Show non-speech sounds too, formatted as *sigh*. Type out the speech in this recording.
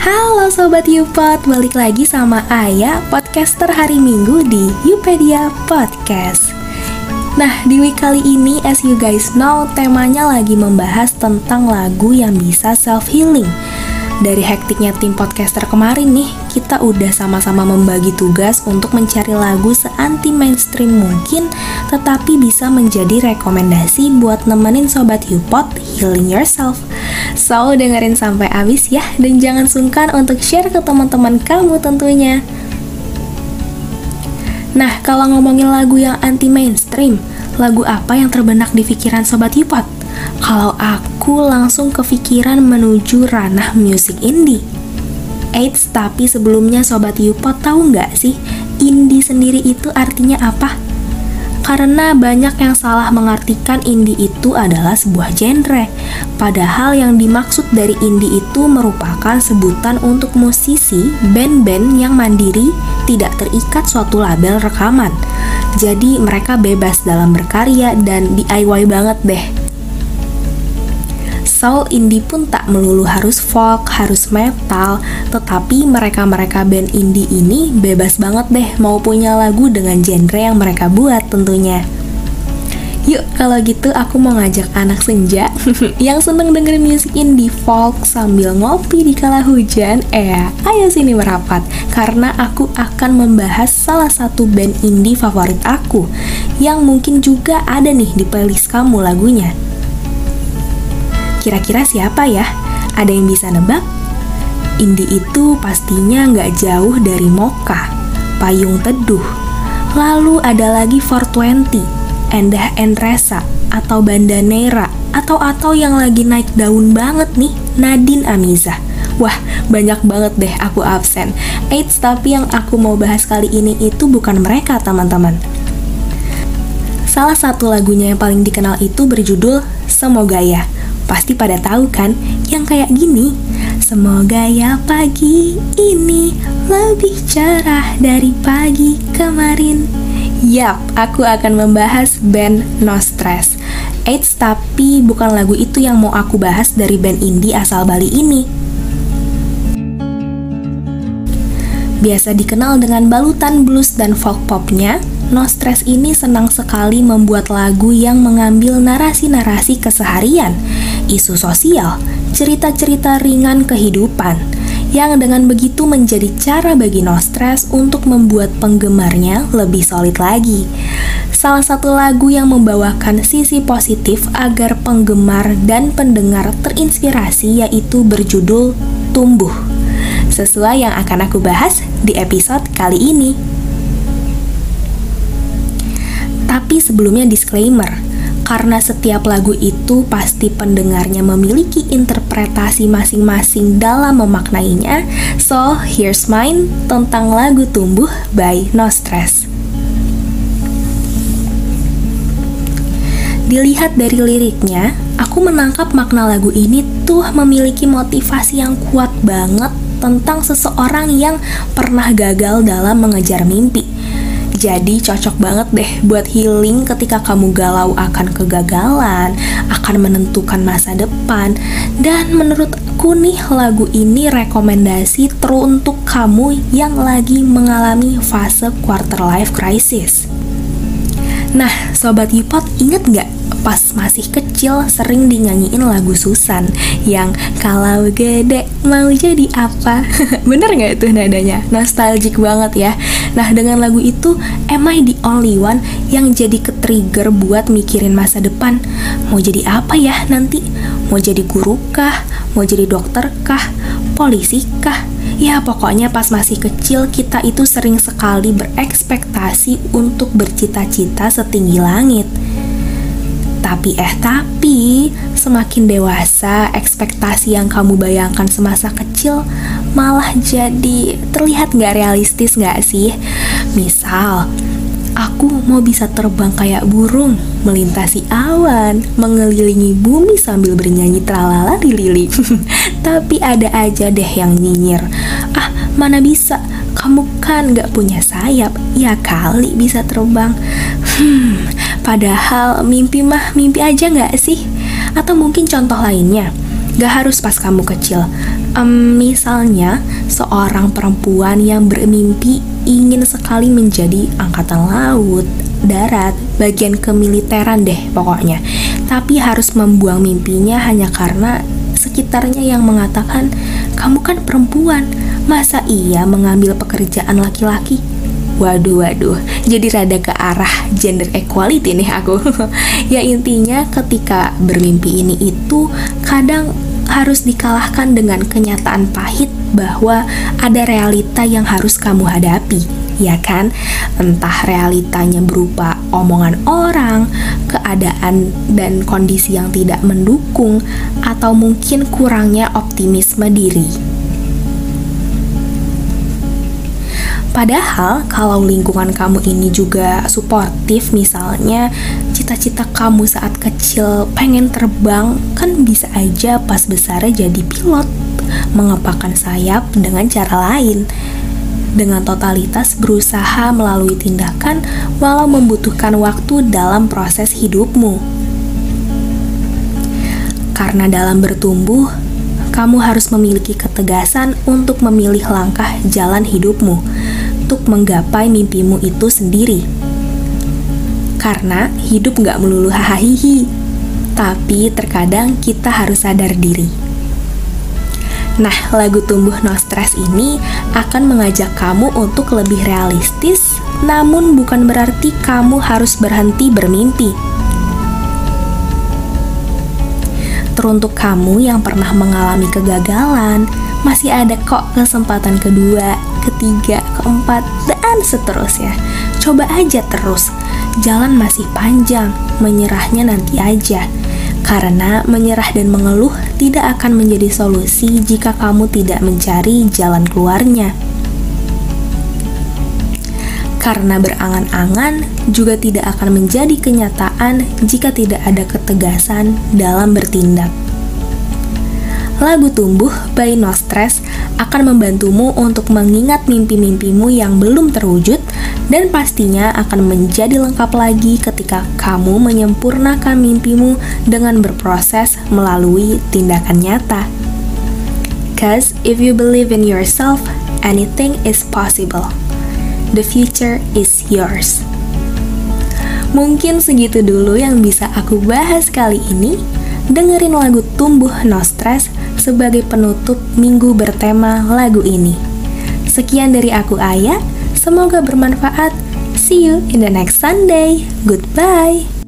Halo Sobat Yupot, balik lagi sama Aya, podcaster hari Minggu di Yupedia Podcast Nah, di week kali ini, as you guys know, temanya lagi membahas tentang lagu yang bisa self-healing dari hektiknya tim podcaster kemarin nih, kita udah sama-sama membagi tugas untuk mencari lagu seanti mainstream mungkin, tetapi bisa menjadi rekomendasi buat nemenin sobat Yupot healing yourself. So, dengerin sampai habis ya, dan jangan sungkan untuk share ke teman-teman kamu tentunya. Nah, kalau ngomongin lagu yang anti mainstream, lagu apa yang terbenak di pikiran sobat Yupot? Kalau aku langsung kepikiran menuju ranah musik indie. Eits, tapi sebelumnya Sobat Yupot tahu nggak sih, indie sendiri itu artinya apa? Karena banyak yang salah mengartikan indie itu adalah sebuah genre. Padahal yang dimaksud dari indie itu merupakan sebutan untuk musisi, band-band yang mandiri, tidak terikat suatu label rekaman. Jadi mereka bebas dalam berkarya dan DIY banget deh soul indie pun tak melulu harus folk, harus metal, tetapi mereka-mereka band indie ini bebas banget deh mau punya lagu dengan genre yang mereka buat tentunya. Yuk, kalau gitu aku mau ngajak anak senja *laughs* yang seneng dengerin musik indie folk sambil ngopi di kala hujan. Eh, ayo sini merapat karena aku akan membahas salah satu band indie favorit aku yang mungkin juga ada nih di playlist kamu lagunya. Kira-kira siapa ya? Ada yang bisa nebak? Indi itu pastinya nggak jauh dari Moka, Payung Teduh. Lalu ada lagi 420, Endah Endresa, atau Bandanera, atau-atau yang lagi naik daun banget nih, Nadine Amiza. Wah, banyak banget deh aku absen. Eits, tapi yang aku mau bahas kali ini itu bukan mereka, teman-teman. Salah satu lagunya yang paling dikenal itu berjudul Semoga Ya. Pasti pada tahu kan yang kayak gini. Semoga ya pagi ini lebih cerah dari pagi kemarin. Yap, aku akan membahas band No Stress. Eits, tapi bukan lagu itu yang mau aku bahas dari band indie asal Bali ini. Biasa dikenal dengan balutan blues dan folk popnya, No Stress ini senang sekali membuat lagu yang mengambil narasi-narasi keseharian isu sosial, cerita-cerita ringan kehidupan, yang dengan begitu menjadi cara bagi No Stress untuk membuat penggemarnya lebih solid lagi. Salah satu lagu yang membawakan sisi positif agar penggemar dan pendengar terinspirasi yaitu berjudul Tumbuh. Sesuai yang akan aku bahas di episode kali ini. Tapi sebelumnya disclaimer, karena setiap lagu itu pasti pendengarnya memiliki interpretasi masing-masing dalam memaknainya. So, here's mine tentang lagu Tumbuh by No Stress. Dilihat dari liriknya, aku menangkap makna lagu ini tuh memiliki motivasi yang kuat banget tentang seseorang yang pernah gagal dalam mengejar mimpi jadi cocok banget deh buat healing ketika kamu galau akan kegagalan, akan menentukan masa depan. Dan menurutku nih lagu ini rekomendasi true untuk kamu yang lagi mengalami fase quarter life crisis. Nah, Sobat Yipot inget nggak pas masih kecil sering dinyanyiin lagu Susan yang kalau gede mau jadi apa? *laughs* Bener nggak itu nadanya? Nostalgic banget ya. Nah dengan lagu itu am I the only one yang jadi ke-trigger buat mikirin masa depan? Mau jadi apa ya nanti? Mau jadi guru kah? Mau jadi dokter kah? Polisi kah? Ya pokoknya pas masih kecil kita itu sering sekali berekspektasi untuk bercita-cita setinggi langit tapi eh tapi, semakin dewasa, ekspektasi yang kamu bayangkan semasa kecil malah jadi terlihat nggak realistis nggak sih? Misal, aku mau bisa terbang kayak burung, melintasi awan, mengelilingi bumi sambil bernyanyi tralala lili. *laughs* Tapi ada aja deh yang nyinyir. Ah, mana bisa? Kamu kan gak punya sayap, ya kali bisa terbang. Hmm, Padahal mimpi mah mimpi aja nggak sih? Atau mungkin contoh lainnya, Gak harus pas kamu kecil. Um, misalnya, seorang perempuan yang bermimpi ingin sekali menjadi angkatan laut, darat, bagian kemiliteran deh pokoknya. Tapi harus membuang mimpinya hanya karena sekitarnya yang mengatakan, "Kamu kan perempuan, masa iya mengambil pekerjaan laki-laki?" Waduh, waduh, jadi rada ke arah gender equality nih aku. *laughs* ya intinya ketika bermimpi ini itu kadang harus dikalahkan dengan kenyataan pahit bahwa ada realita yang harus kamu hadapi, ya kan? Entah realitanya berupa omongan orang, keadaan dan kondisi yang tidak mendukung, atau mungkin kurangnya optimisme diri. Padahal kalau lingkungan kamu ini juga suportif misalnya cita-cita kamu saat kecil pengen terbang kan bisa aja pas besar jadi pilot. Mengepakkan sayap dengan cara lain. Dengan totalitas berusaha melalui tindakan walau membutuhkan waktu dalam proses hidupmu. Karena dalam bertumbuh, kamu harus memiliki ketegasan untuk memilih langkah jalan hidupmu untuk menggapai mimpimu itu sendiri. Karena hidup nggak melulu hahaha, tapi terkadang kita harus sadar diri. Nah, lagu Tumbuh No Stress ini akan mengajak kamu untuk lebih realistis, namun bukan berarti kamu harus berhenti bermimpi Teruntuk kamu yang pernah mengalami kegagalan, masih ada kok kesempatan kedua, ketiga, keempat, dan seterusnya. Coba aja terus, jalan masih panjang, menyerahnya nanti aja. Karena menyerah dan mengeluh tidak akan menjadi solusi jika kamu tidak mencari jalan keluarnya karena berangan-angan juga tidak akan menjadi kenyataan jika tidak ada ketegasan dalam bertindak. Lagu Tumbuh by No Stress akan membantumu untuk mengingat mimpi-mimpimu yang belum terwujud dan pastinya akan menjadi lengkap lagi ketika kamu menyempurnakan mimpimu dengan berproses melalui tindakan nyata. Cause if you believe in yourself, anything is possible. The future is yours. Mungkin segitu dulu yang bisa aku bahas kali ini. Dengerin lagu Tumbuh No Stress sebagai penutup minggu bertema lagu ini. Sekian dari aku Ayah, semoga bermanfaat. See you in the next Sunday. Goodbye.